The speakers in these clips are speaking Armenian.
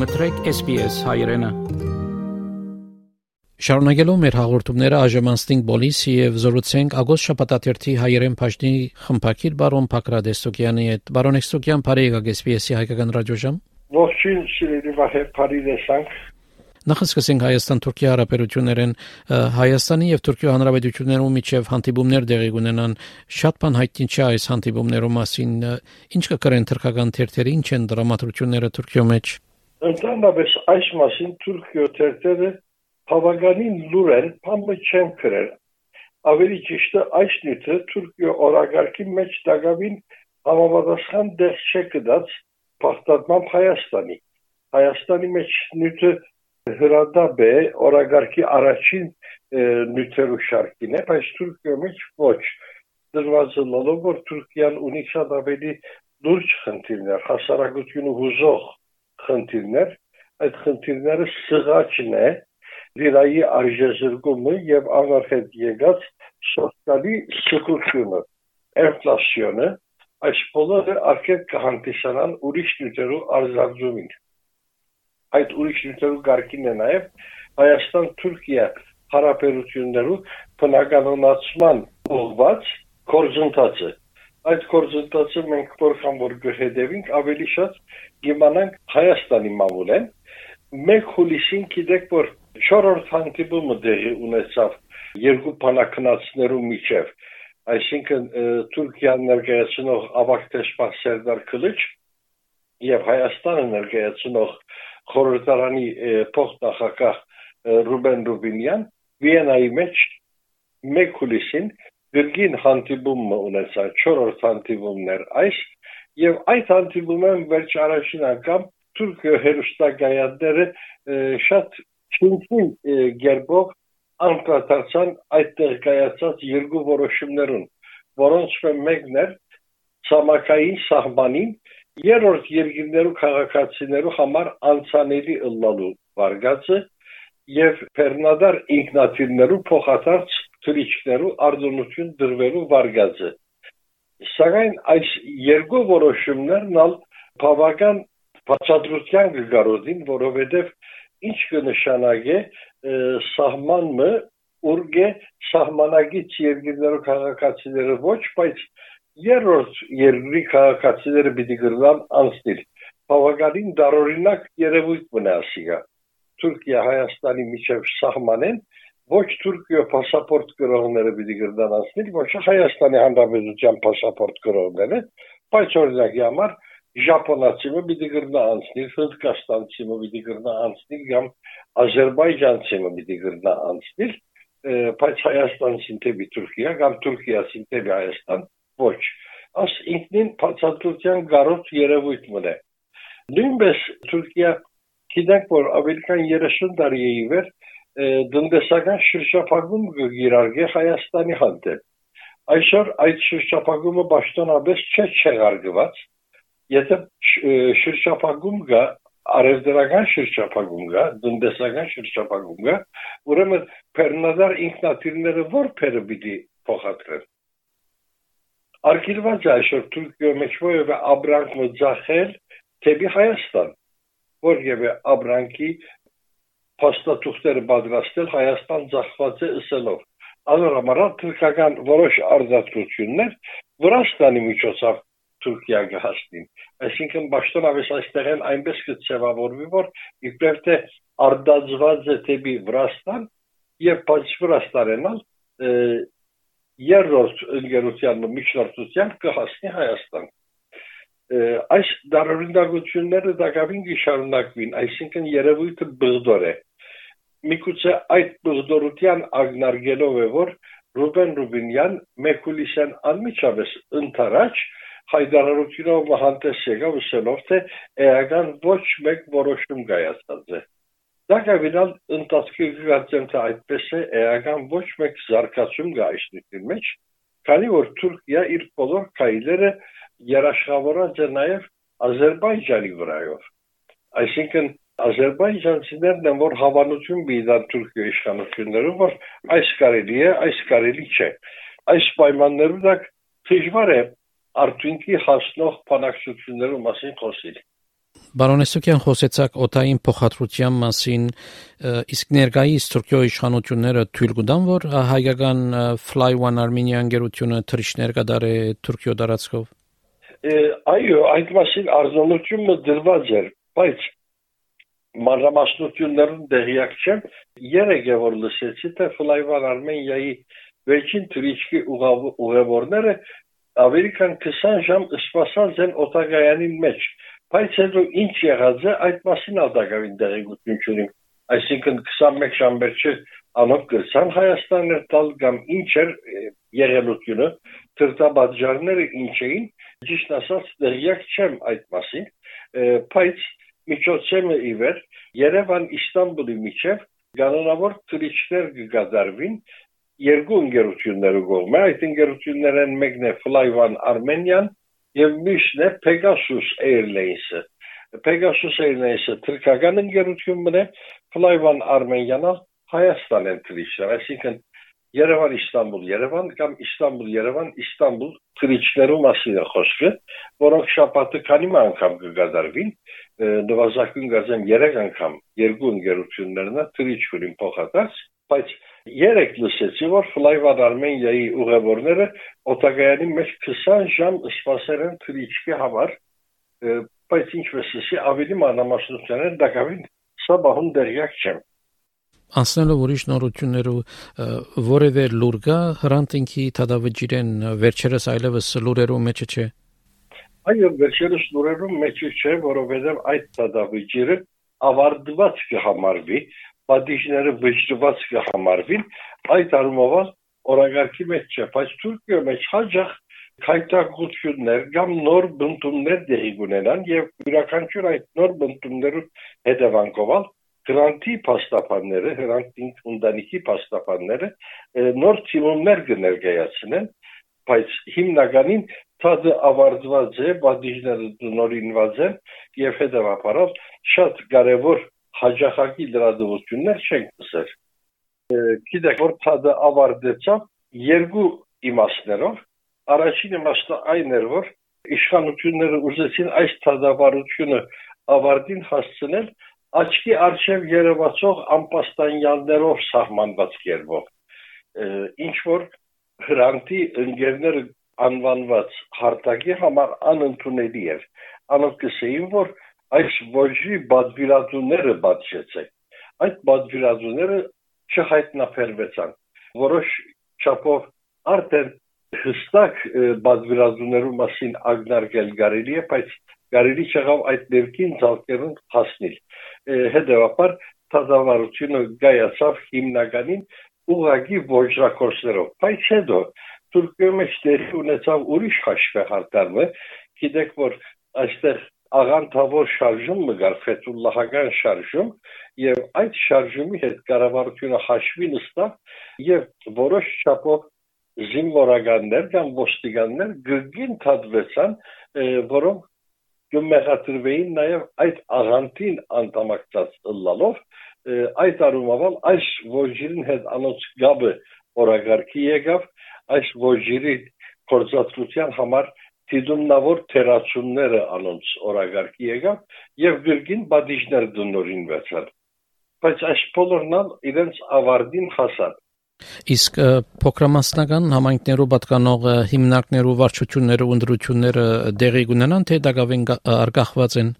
մտրեք SPS հայրենը։ Շարունակելով մեր հաղորդումները այժմանստինգ բոլիսի եւ զորուցենք ագոստ շաբաթաթերթի հայերեն փաշտի խմփակիր բարոն Փակրադեսոկյանի հետ բարոն Էստոկյան բարեկա SPS-ի հայկական ռադիոժամ Ողջույն սիրելի վահե Փարիզեսանք Նախսկսենք Հայաստան-Թուրքիա հարաբերություններեն Հայաստանի եւ Թուրքիա հանրապետություններում միջև հանդիպումներ տեղի ունենան շատ բան հայտնի չէ այս հանդիպումներու մասին ինչ կկրեն թրքական թերթերը ինչ են դրամատրությունները Թուրքիո մեջ Ընդհանրապես այս մասին Թուրքիո թերթերը բավականին լուր են, բամը չեն քրել ավելի ճիշտ է այս նյութը Թուրքիո օրագարկի մեջ դակավին համապատասխան դեր չկդած պարտադման Հայաստանի Հայաստանի մեջ նյութը հրադապ է օրագարկի առաջին նյութերու շարքին է, բայց Թուրքիա մեջ ոչ դրված լոլով որ Թուրքիան ունի շատ ավելի լուրջ խնդիրներ, հասարակությունը հուզող խնդիրներ, այդ խնդիրները սղաճն է, լիրայի արժեզրկումը եւ անարխետ եկած սոցիալի սխությունը, ինֆլացիոնը, այս բոլորը արկետ կհանդիսանան ուրիշ նյութերու արձանձումին այդ ուրիշ նյութերու գարկին է նաև Հայաստան-Թուրքիա հարաբերություններու բնականոնացման ուղված կորզընթացը այդ կորզընթացը մենք որքան որ գհետևենք ավելի շատ կիմանանք Հայաստանի մամուլեն մեկ հուլիսին գիտեք որ 4-րդ հանդիպումը դեղի ունեցավ երկու բանակնացներու միջև այսինքն Թուրքիան ներկայացնող ավակ դեսպան Սերդար Քլիչ եւ Հայաստանը ներկայացնող խորհրդարանի փոխնախագահ Ռուբեն Ռուբինյան Վիեննայի մեջ մեկ հուլիսին գրգին հանդիպումը ունեցա 4-րդ հանդիպումներ այս եւ այդ հանդիպումն վերջ առաջին անգամ թուրք հերոստագայանները շատ չունցին գերբով անկատարցան այդտեղ կայացած երկու որոշումներուն որոնց մեկն էր ցամաքային սահմանին երրորդ երկիրներու քաղաքացիներու համար անցանելի ըլլալու վարգածը եւ Ֆերնադար ինքնաթիռներու փոխադարձ թրիչներու արձունություն դրվելու վարգածը սակայն այս երկու որոշումներն ալ բավական բացատրության կգարոդին որովհետեւ ինչ կնշանակե սահմանը ուրգե սահմանագից երկիրներու քաղաքացիները ոչ բայց երրորդ երկրի քաղաքացիները պիտի գրնան անցնել։ Բավականին դարօրինակ երևույթ մնացիգա։ Թուրքիա Հայաստանի միջև սահմանեն Ոչ Թուրքիո պասապորտ գրողները պիտի գրդանացնեն, ոչ Հայաստանի Հանրապետության պասապորտ գրողները, բայց օրինակի համար Ժապոնացիմը պիտի գրնա անցնի, Հնդկաստանցիմը պիտի գրնա անցնի, կամ Ադրբեջանցիմը պիտի գրնա անցնի, բայց Հայաստանցին թե Թուրքիա կամ Թուրքիացին թե Հայաստան ոչ։ Աս ինքնին փածածության գարոց երևույթ մնա։ Նույնպես Թուրքիա գիտեք որ Ամերիկան 30 տարի է իվեր դնդեսական շրջափակում գիրարգե Հայաստանի հանդեպ այսօր այդ շրջափակումը պաշտոնապես չէ չեղարգված եթե շրջափակում կա արևդրական շրջափակում կա, դնդեսական շրջափակում կա, ուրեմն Փերնադար ինքնաթիռները որբերը պիտի փոխադրեն արգելված է այսօր Թուրքիո մեջ որևէ աբրանք մձախել թեպի Հայաստան, որևէ աբրանքի փաստաթուղթերը պատրաստել Հայաստան ձախված է ըսելով։ Անորոմարալ թուրքական որոշ արձածություններ Վրաստանի միջոցով Թուրքիա գահստին։ Այսինքն ճշտոնավես այստեղ են այնպես կցևավորվի, որ իբրև թե արդածված է թեպի Վրաստան եւ բայց Վրաստանենալ երրորդ ընկերության միջնորդությամբ կհասնի Հայաստան։ Այս դարօրինակությունները դակավին կշարունակվին, այսինքն երևույթը բղդոր է։ Միգուցե այդ բղդորության ագնարգելով է, որ Ռուբեն Ռուբինյան Մեկուլիսյան անմիջապես ընթരാճ հայդարարությունով հանդես եկավ ասելով, թե էական ոչ մեկ որոշում կայացած է։ Դա կավինալ ընթացքի գացեմ թե այդպես է էական ոչ մեկ զարգացում նյութի մեջ, քանի որ Թուրքիա իր բոլոր քայլերը երաշխավորած է նաև Ադրբեջանի վրայով։ Այսինքն Ադրբեջանցիներն են որ հավանություն բիդան Թուրքիա իշխանություններով, որ այս կարելի է, այս կարելի չէ։ Այս պայմաններում դա դժվար է արդյունքի հասնող բանակցություններու մասին խոսել։ Բարոնեսոկյան խոսեցակ օտային փոխադրության մասին, իսկ ներկայիս Թուրքիո իշխանությունները թույլ կտան, որ հայկական Fly One Armenia ընկերությունը թռիչքներ կդարե Թուրքիո տարածքով։ Այո, այդ մասին արձանությունը դրված էր, բայց մանրամասնություններուն դեղյակ չեմ, երեք է որ լսեցի, թե One Armenia-ի վերջին թռիչքի ուղևորները ավելի քան 20 ժամ սպասած են օտագայանի մեջ Բայց հետո ինչ եղած է, այդ մասին ադակավին դեղեցություն չունիմ։ Այսինքն 21 ժամբերչը անոք գրսան Հայաստաներ տալ կամ ինչ էր եղելությունը, թրտաբաժարները ինչ էին, ճիշտ ասած դեղյակ չեմ այդ մասին, բայց միջոցեմը իվեր Երևան Իստանբուլի միջև կանոնավոր թրիչներ կգադարվին երկու ընկերություններու կողմը, այդ ընկերություններն մեկն է Fly One Armenian, եւ միշտ է Pegasus Airlines-ը։ Pegasus Airlines-ը թրքական ընկերությունն է, Flyvan Armenian-ը Հայաստան են թրիչներ, այսինքն Երևան Իստանբուլ Երևան կամ Իստանբուլ Երևան Իստանբուլ թրիչներու մասին է խոսքը, որոնք շաբաթը քանի անգամ կգադարվին, նվազագույն գազեմ 3 անգամ երկու ընկերություններն է թրիչուրին փոխադարձ, բայց Երեք լսեցի, որ Ֆլայվան Արմենիայի ուղևորները օտագայանի մեջ 20 ժամ սպասել են թրիչքի համար, բայց ինչպես ասի, ավելի մանրամասնություններ դակավին սա բահուն դերյակ չեմ։ Անցնելով ուրիշ նորություններով որևէ լուր կա հրանտինքի թադավջիրեն վերջերս այլևս լուրերու մեջը չէ։ Այո, վերջերս լուրերու մեջը չէ, որովհետև այդ թադավջիրը ավարտված կհամարվի, պատիժները վճռված կհամարվին, այդ առումով օրագարկի մեջ չէ, բայց Թուրքիա մեջ հաջող քայտակություններ կամ նոր բնդումներ դեղի ունենան եւ յուրաքանչյուր այդ նոր բնդումներու հետևանքով գրանտի փաստաբանները, հրանտինք ունდանիքի փաստաբանները նոր թիմումներ կներկայացնեն, բայց հիմնականին ցածը ավարտված է, բադիժները նորինված են եւ հետեւաբար շատ կարեւոր հաջախակի լրատվություններ չենք տեսել։ Գիտեք, որ թադը ավարտեցավ երկու իմաստներով։ Առաջին իմաստը այն էր, որ իշխանությունները ուզեցին այս թադավարությունը ավարտին հասցնել աչքի արչև երևացող անպաստանյաններով սահմանված կերպով։ Ինչ որ հրանտի ընկերները անվանված հարտակի համար անընդունելի էր։ Անոնք կսեին, որ այս ոչի բադվիրատուները բացեցեք։ Այդ բադվիրատուները չհայտնաբերվեցան։ Որոշ չափով արդեն հստակ բադվիրատուներու մասին ագնարկել կարելի է, բայց կարելի չեղավ այդ ներքին ցալկերուն հասնել։ Հետևաբար թազավարությունը գայացավ հիմնականին ուղագի ոչրակորսերով։ Բայց հետո Թուրքիայում դերի ունեցավ ուրիշ հաշվեհարդարը, գիտեք որ այստեղ աղանթավոր շարժում մգար ֆետուլլահական շարժում եւ այդ շարժումի հետ կառավարությունը հաշվի նստավ եւ որոշ չափով զինվորականներ կամ ոստիկաններ գրգին թադվեցան որոնք կմեղատրվեին նաև այդ աղանտին անդամակցած լալով այդ առումով այս ոչիրին հետ անոց գաբը օրագարկի եկավ այս ոչիրի կորզածության համար դիդումնավոր թերացումները անոնց օրագարկի եկավ եւ գրգին բադիժներ դնորինվեցան բայց այս բոլորն իրենց ավարտին հասան Իսկ փոքրամասնական համայնքներով պատկանող հիմնարկներու վարչությունները ու ընդրությունները դեղի ունենան թե դակավեն արգախված են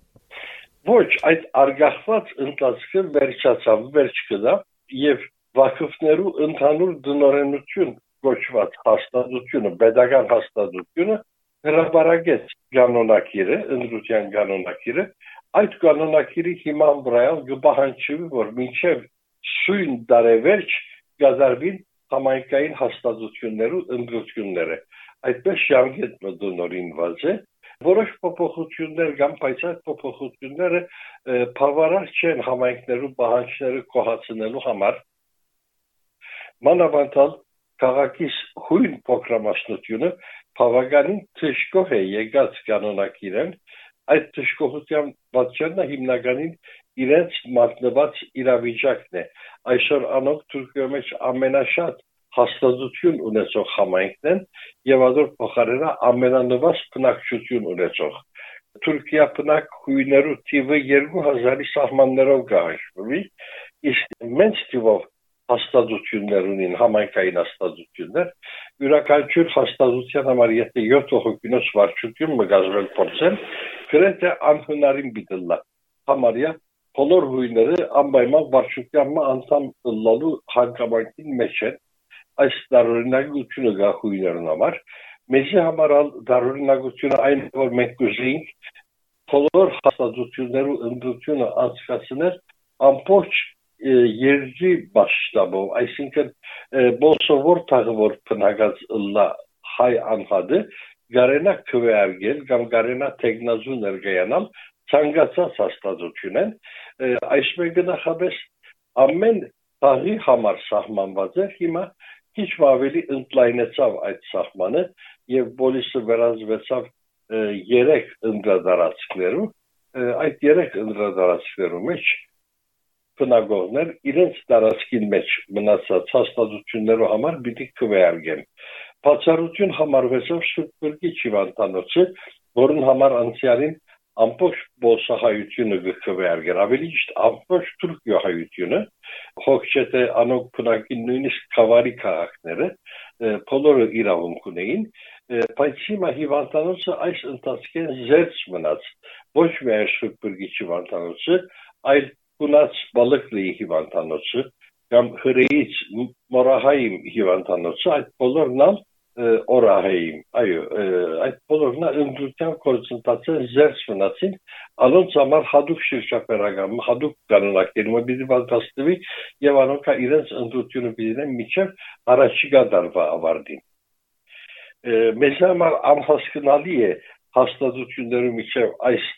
Ոչ, այդ արգախված ընթացքը վերջացավ, վերջ կդա եւ վակֆներու ընդհանուր դնորենություն գոչված հաստատությունը, pedagogan հաստատությունը հրապարակեց կանոնակիրը, ընդրության կանոնակիրը, այդ կանոնակիրի հիման վրա գբահանջի, որ մինչև սույն դարևերջ գազարվին համայնքային հաստատություններու ընդրությունները։ Այդպես շանգետ մդոնորինված է, որոշ փոփոխություններ կամ այդ փոփոխությունները բավարար չեն համայնքներու պահանջները կողացնելու համար մանավանդալ քաղաքիս հույն փոքրամասնությունը բավականին թշկող է եկած կանոնակիրեն այդ թշկողության պատճառը հիմնականին իրենց մատնված իրավիճակն է այսօր անոք Թուրքիայի մեջ ամենաշատ հաստատություն ունեցող համայնքն են եւ ադոր փոխարենը ամենանվազ բնակչություն ունեցող Թուրքիա բնակ հույներու թիվը 2000-ի սահմաններով գահաշվի, իսկ մենք թիվով հաստատություններ ունին, համայնքային հաստատություններ, յուրաքանչյուր հաստատության համար եթե 7 հոգինոց վարչություն մգազվել փորձեն, գրեթե անհնարին բիդլա։ Համարյա բոլոր հույները անպայման վարչության անդամ լալու հանգամանքին մեջ են այս դարօրինակությունը գա հույներն համար մեզի համար դարօրինակությունը այն որ մենք կուզեինք բոլոր հաստատություններու ընդդությունը անցկացնել ամբողջ երկրի մասշտաբով, այսինքն բոլսովոր թաղվոր փնագած լա հայ անհադը գարենա քվեարգել կամ գարենա տեխնազու ներգայանալ ցանկացած հաստատություն են այս մեգնախաբես ամեն թաղի համար սահմանված է հիմա քիչ ավելի ընդլայնեցավ այդ սահմանը եւ բոլիսը վերածվեցավ երեք ընդրադարածքներու այդ երեք ընդրադարածքներու մեջ բնագողներ իրենց տարածքին մեջ մնացած հաստատություններու համար պիտի քվեարկեն բացառություն համարվեցավ շուտբուրգի ճիվանտանոցը որն համար անցյալին ամբողջ բոսահայությունը գկվերգեր ավելի ճիշտ ամբողջ թուրքիա հոգչեթե անոք փնակին նույնիսկ խավարի քաղաքները բոլորը իրավունք ունեին բայց հիմա հիվանդանոցը այս ընթացքին զերծ մնաց ոչ միայն շուտբուրգի հիվանդանոցը այլ գունած բալկլի հիվանդանոցը կամ հրեից մորահայիմ հիվանդանոցը այդ բոլորն օրահեին այո այդ բոլորն ընդդության կորցնտացել զերծ մնացին անոնց համար հadoop շրջապերական հadoop կանոնակերում բիզի պատրաստվի եւ անոնք իրենց ընդդությունը բիզնեն միջև առաջիկա դարվա ավարտին մեզ համար անհասկանալի է հաստատություններու միջև այս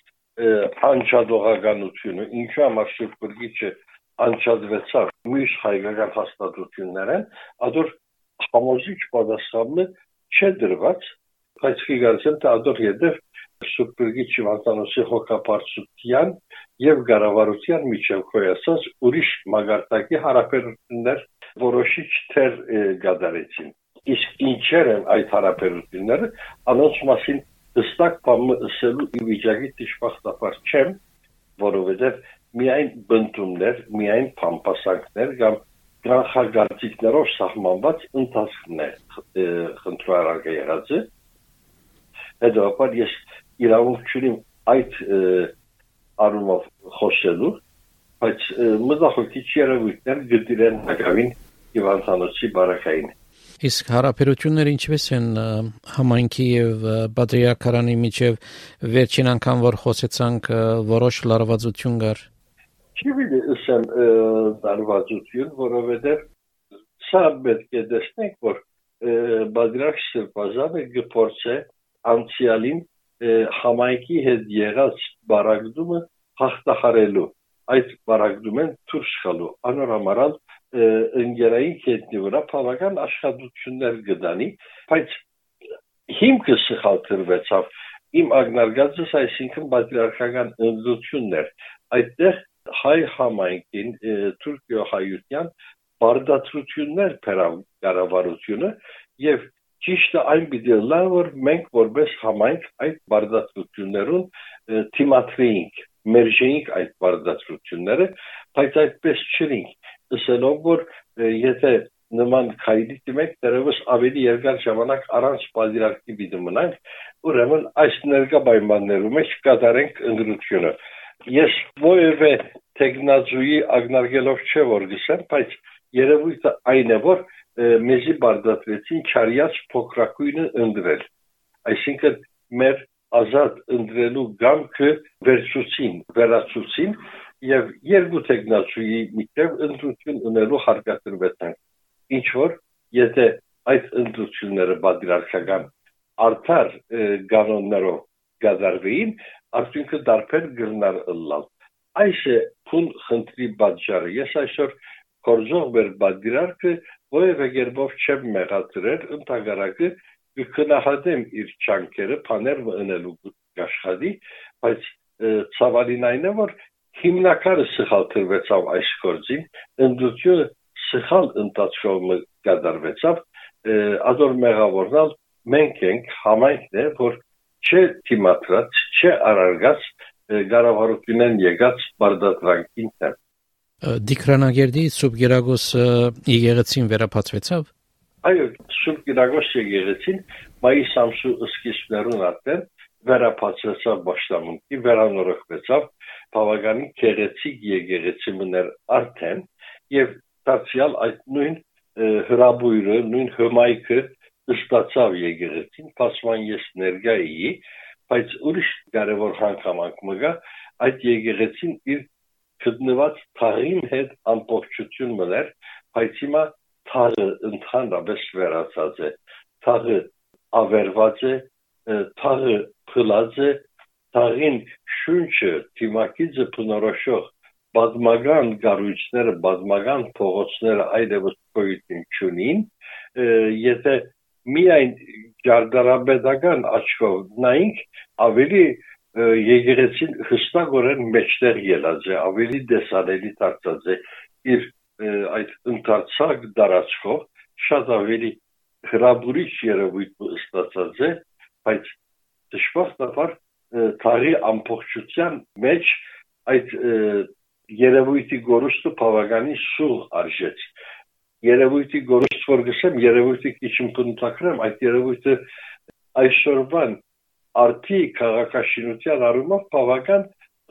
անչադողականությունը ինչու համար շփրկիչը անչադվեցավ մյուս հայկական հաստատություններն ադոր համոզիչ պատասխանը չէ դրված, բայց ֆիգարացիան տադոր յետև սուպերգի չիվանտանոսի հոգապարծության եւ գարավարության միջև կոյասած ուրիշ մագարտակի հարաբերություններ որոշիչ թեր գադարեցին։ Իսկ ինչեր են այդ հարաբերությունները, անոնց մասին հստակ բանը ասելու ի վիճակի դժբախտաբար չեմ, որովհետև միայն բնդումներ, միայն փամփասանքներ կամ կանխագործիքներով սահմանված ընթացքն է խնդրարարը եղածը հետո ես իրավունք չունիմ այդ առումով խոսելու բայց մտահոգիչ երևույթներ գտիրեն հակավին հիվանդանոցի բարակային իսկ հարաբերությունները ինչպես են համայնքի եւ բադրիարքարանի միջև վերջին անգամ որ խոսեցանք որոշ լարվածություն կար չի վիլի ըսեմ դարվածություն, որովհետև սա պետք է դեսնենք, որ Բադրակ Սրբազանը գփորձե անցյալին համայնքի հետ եղած բարակդումը հաղթահարելու այդ բարակդումեն դուրս գալու անորամարալ ընկերային կետնի վրա բավական աշխատություններ գտանի բայց հիմքը սխալտրվեցավ իմ ագնարգածս այսինքն բադրիարքական ընդդություններ այդտեղ հայ համայնքին Թուրքիո հայության բարդացություններ փերավ կառավարությունը եւ ճիշտը այն պիտի լար որ մենք որպես համայնք այդ բարդացություններուն թիմատրեինք մերժեինք այդ բարդացությունները բայց այդպես չրինք ասելով որ եթե նման քայլի դիմենք դերևս ավելի երկար ժամանակ առանց պատիրակտի մնանք ուրեմն այս ներկա պայմաններում էլ կատարենք ընդրությունը Ես ովևէ տեխնազուի ագնարգելով չէ որ գսեմ, բայց երևույթը այն է, որ մեզի բարդացվեցին չարյաց փոքրակույնը ընդրել։ Այսինքն մեր ազատ ընդրելու գամքը վերցուցին, վերացուցին եւ երկու տեխնազուի միջև ընդրություն ունելու հարկադրվեցան։ Ինչ որ եթե այդ ընդրությունները բադրարքական արդար կանոններով գազարվեին, արդյունքը դարբեր գրնար ըլլալ։ Այս է փուն խնդրի պատճառը։ Ես այսօր կորժող մեր բادرարկը որևէ երբով չեմ մեղադրել ընդհանրակը կքնահատեմ իր ճանկերը փաներվը ընելու աշխատի, բայց ցավալին այն է որ հիմնականը սխալ թրվեցավ այս գործին, ընդդությունը սխալ ընթացումը կատարվեցավ, ազոր մեղավորնալ մենք ենք համայնքն է, որ չէ թիմատրած, չէ արարգած գարավարությունեն եկած բարդատրանքին տեմ։ Դիկրանագերդի Սուրբ Գերագոս եկեղեցին վերապացվեցավ։ Այո, Սուրբ Գերագոս եկեղեցին մայիս ամսու սկիզբներուն ատեն վերապացվեցավ Բաշտամունքի, վերանորոգվեցավ բավականին քեղեցիկ եկեղեցի մներ արդեն եւ դարձյալ այդ նույն հրաբույրը, նույն հմայքը ստացավ եկեղեցին, փաստման ես ներկա էի, բայց ուրիշ կարևոր հանգամանք մգա այդ եկեղեցին իր գտնված թաղին հետ ամբողջություն մներ, բայց հիմա թաղը ընդհանրապես վերացած է, թաղը ավերված է, թաղը փլած է, թաղին շունչը թիմակիցը բնորոշող բազմական գառույցները, բազմական փողոցները այդևս գոյություն չունին, եթե միայն ջարդարաբեդական աչքով նայենք, ավելի եկեղեցին հստակորեն մեջտեղ ելած է, ավելի դեսանելի դարձած է իր այդ ընդարձակ դարածքով, շատ ավելի հրաբուրիչ երևույթ ստացած է, բայց դժբախտաբար թարի ամբողջության մեջ այդ երևույթի գորուստը բավականին սուղ արժեց երևույթի գորուստ որ գսեմ, երևույթի քիչ ընդունակրեմ, այդ երևույթը այսօրվան արդի քաղաքաշինության առումով բավական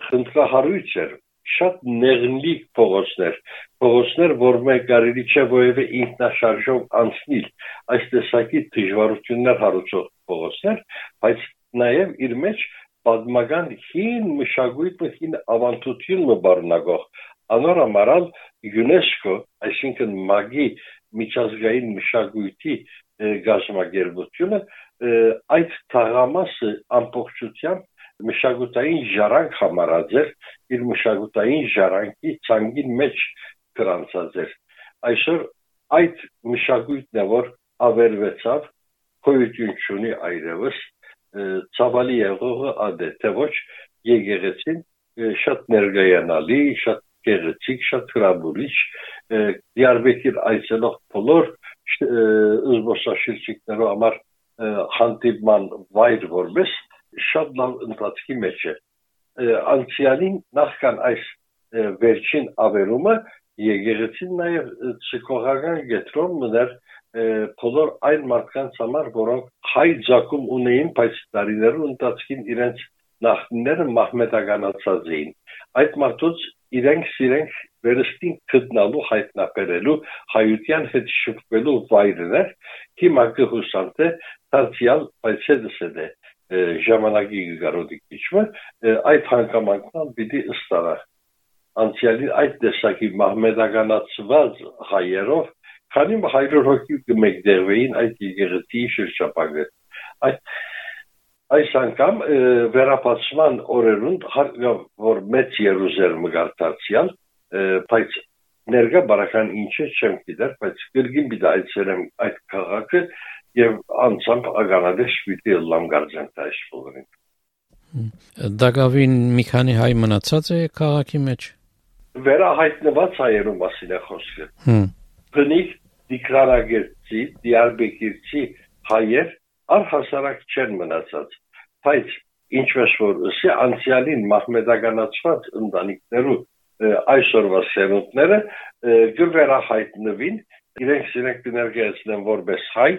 խնդրահարույց էր շատ նեղնիկ փողոցներ փողոցներ որ մեկ կարելի չէ որևէ ինքնաշարժով անցնել այս տեսակի դժվարություններ հարուցող փողոցներ բայց նաև իր մեջ պատմական հին մշակույթը հին ավանդությունը բառնագող անորամարալ ՅՈՒՆԵՍԿՕ, այսինքն ՄԱԳ-ի միջազգային մշակույթի գազམ་ագերբությունը այդ թաղամասը ամբողջությամբ մշակութային ժառանգ համարած էր իր մշակութային ժառանգի ցանգին մեջ գրանցած էր այսօր այդ մշակույթն է որ ավերվեցավ քույտյուն չունի այրևս ցավալի եղողը ադե թե ոչ եկեղեցին շատ ներգայանալի շատ գեղեցիկ, շատ հրաբուրիչ Դիարբեկիր այցելող բոլոր զբոսաշրջիկներու համար հանդիպման վայր որպես շատ լավ ընթացքի մեջ է անցյալին նախքան այս վերջին ավերումը եկեղեցին նաև ցիկողական գետրոն մներ բոլոր այն մարդկանց համար, որոնք հայ ցակում ունեին, բայց տարիներու ընթացքին իրենց նախնիները մահմեդականացած էին։ Այդ մարդուց իրենք սիրենք վերստին գտնալու հայտնաբերելու հայության հետ շփվելու վայրներ հիմա կհուսանթե դարձյալ բայց հետսեդե ժամանակի գարոդի քիչը այդ հանգամանքն պիտի ըստարա անցյալի այդ տեսակի մահմեդականացված հայերով քանի հայրոր հոգի կմեկդեղվեին այդ եկեղեցի շրջապագը այդ այս անգամ վերապացման օրերուն որ մեծ Երուսաղեմ գարտացիալ բայց ներգա բարական ինչը չեմ գիտեր բայց գրգին բիդ այցելեմ այդ քաղաքը եւ անցամբ ագանադեշ պիտի լամ գարձանտայս ֆորին Դագավին մի քանի հայ մնացած է քաղաքի մեջ վերահայտնված հայերու մասին է խոսքը հմ բնիկ դիկրարագերցի դիարբեկիրցի հայեր առհասարակ չեն մնացած բայց ինչպես որ ասի անցյալին մահմեդականացված ընտանիքներու այսօրվա սերունդները գվերահայտնվին իրենք իրենք ներկայացնեն որպես հայ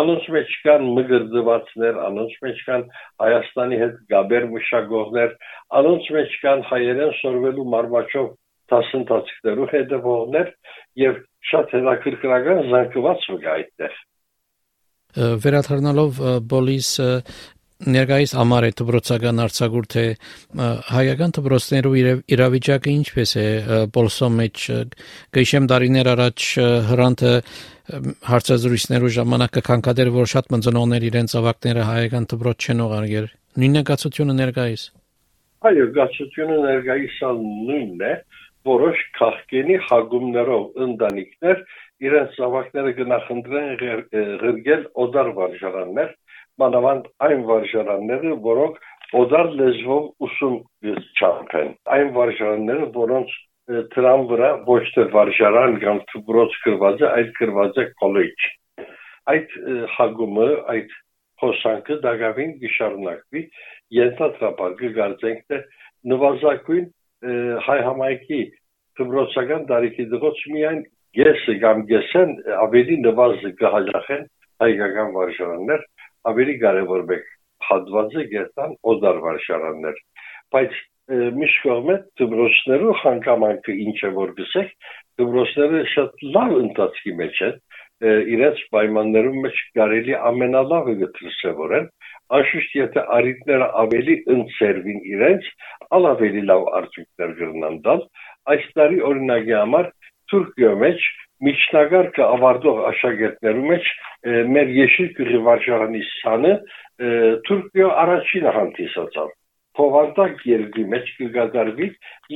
անոնց մեջ կան մգրդվածներ անոնց մեջ կան հայաստանի հետ գաբեր մշակողներ անոնց մեջ կան հայերեն սորվելու մարմաչով դասընթացներու հետևողներ եւ շատ հետաքրքրական զանգված մգա այդտեղ վերադառնալով բոլիս ներկայիս համար է դբրոցական արձակուրդ է հայական դբրոցներու իրավիճակը ինչպես է բոլսո մեջ գիշեմ դարիներ առաջ հրանտը հարցազրույցներու ժամանակ կքանքադեր որ շատ մնձնողներ իրենց ավակները հայական դբրոց չեն ուղարկել նույնը գացությունը ներկայիս այո գացությունը ներկայիս նույնն է որոշ քաղքենի հագումներով ընտանիքներ իրենց ավակները գնահնդրեն ղրգել օդար վարժարաններ մանավանդ այն վարժարանները, որոնք օդար լեզվով ուսում չափեն։ Այն վարժարանները, որոնց դրան վրա ոչ թե վարժարան կամ դպրոց գրված է, այլ գրված է քոլեջ։ Այդ հագումը, այդ հոսանքը դակավին գշարունակվի ենթադրաբար կգարձենք թե նվազագույն հայ համայնքի դպրոցական տարիքի դրոց միայն գեսը կամ գեսեն ավելի նվազը կհաջախեն հայկական վարժարաններ ավելի կարևոր մեկ հատվածը գետան օդար վարժարաններ բայց միշտ կողմը դպրոցներու հանգամանքը ինչ է որ գսեք դպրոցները շատ լավ ընթացքի մեջ են իրենց պայմաններում մեջ կարելի ամենալավը գտնսևորեն Անշուշտ եթե արիտները ավելի ընձերվին իրենց, ավելի լավ արդյունքներ կգրնան տալ։ Այս տարի օրինակի համար Թուրքիո մեջ միջնագարկը ավարտող աշակերտներու մեջ մեր Եշիլ գյուղի վարժարանի սանը Թուրքիո առաջինը հանդիսացավ։ Փովարտակ երկրի մեջ կգադարվի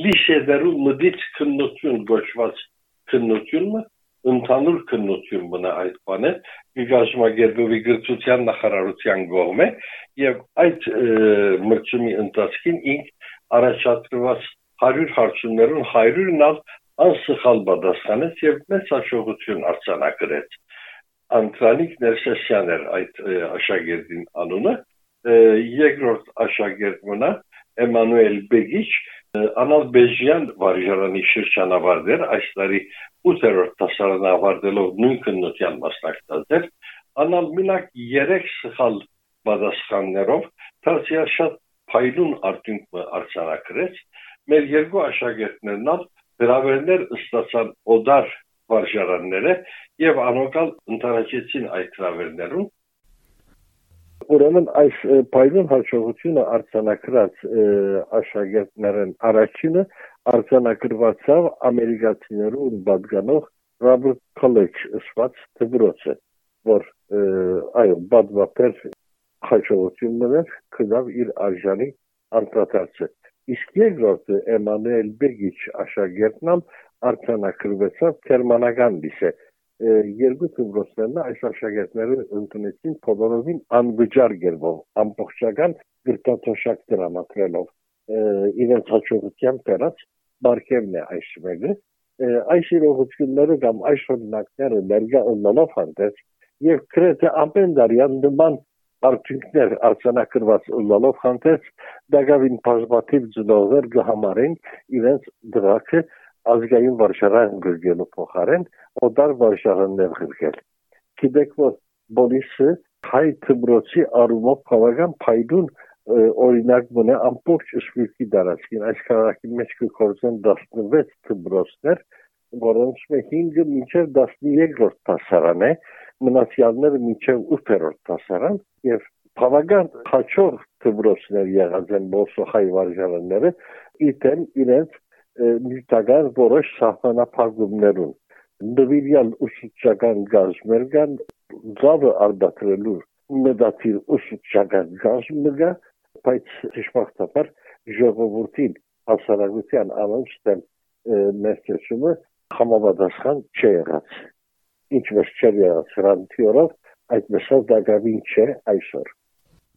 լիշեդերու մդից քննություն գոչված քննությունը ընդհանուր քննություն մնա այդ բանը գազագերբովի գրծության նախարարության կողմէ եւ այդ մրցումի ընթացքին ինք առաջադրված 100 հարցումներուն 100-ն ալ անսխալ պատասխանեց եւ մեծ հաջողություն արձանագրեց Անտրանիկ Ներսեսյան էր այդ աշակերտին անունը երկրորդ աշակերտ մնա Էմանուել Բեգիչ Անալ Բեժյան վարժարանի շրջանավարդեր այս տարի 8-րդ դասարանը ավարտելով նույն քննության մասնակցած էր, անալ մինակ 3 սխալ պատասխաններով դարձյալ շատ փայլուն արդյունք արձանագրեց, մեր երկու աշակերտներն հրավերներ ստացան օդար վարժարանները եւ անոկալ ընտարաճեցին այդ հրավերներուն ուրեմն այս փայլուն հաջողությունը արձանագրած աշակերտներն առաջինը արձանագրվածավ ամերիկացիներուն պատկանող Robert College ըսված դպրոցը, որ այո, բադվապեր հաջողություն մներ կդավ իր արժանի անդրադարձը։ Իսկ երկրորդը Էմանուել Բեգիչ աշակերտնամ արձանագրվեցավ Գերմանական լիսե երկու դպրոցներն այս աշակերտները ընդունեցին բոլորովին անվճար գերբով ամբողջական գրտաթոշակ դրամատրելով իրենց հաջողության դերած բարգևն է այս մեկը այս իրողությունները կամ այս օրինակները ներկա ունենալով հանդես եւ գրեթե ամեն դարյան նման արդյունքներ արձանագրված ունենալով հանդես դակավին բազմաթիվ ծնողներ կհամարեն իրենց դրակը ազգային վարշարան գրգելու փոխարեն օդար վարշարաններ գրգել։ Գիտեք որ բոլիսը հայ թմրոցի առումով բավական փայլուն օրինակ մնա ամբողջ շվիցի դարաշքին այս քաղաքի մեջ կկործեն 16 թմրոցներ որոնց մեջ 5-ը մինչև 13-րդ դասարան է մնացյալները մինչև 8-րդ դասարան եւ բավական հաջող թմրոցներ եղած են բոլսոխայ վարժարանները իտեն իրենց նյութական որոշ սահմանափակումներուն նվիրյալ ուսուցչական գազներ կան ծավը արդատրելու մեդացիր ուսուցչական գազը կա բայց ճշմարտաբար ժողովրդին հասարակության անոնցտեմ ներկայացումը համապատասխան չի եղած ինչպես չէ եղած հրանտիորով այդպես դա գավին չէ այսօր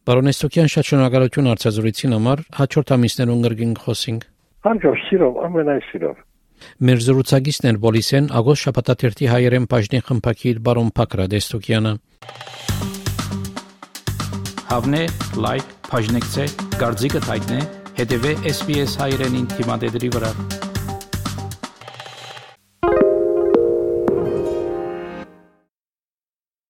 Բարոնես Սոկյան շատ շնորհակալություն արծազրույցին համար հաջորդ ամիսներուն գրգին խոսենք Հաջող սիրով, ամենայն սիրով։ Մեր զրուցակիցն Բոլիսեն Ագոս շապատաթերթի հայերեն բաժնի խմփակիր բարոն Փակրա Դեստոկյանը։ Հավնե, լայք, բաժնեկցե, դարձիկը թայտնե, հետեւե SPS հայերենին թիմադեդի վրա։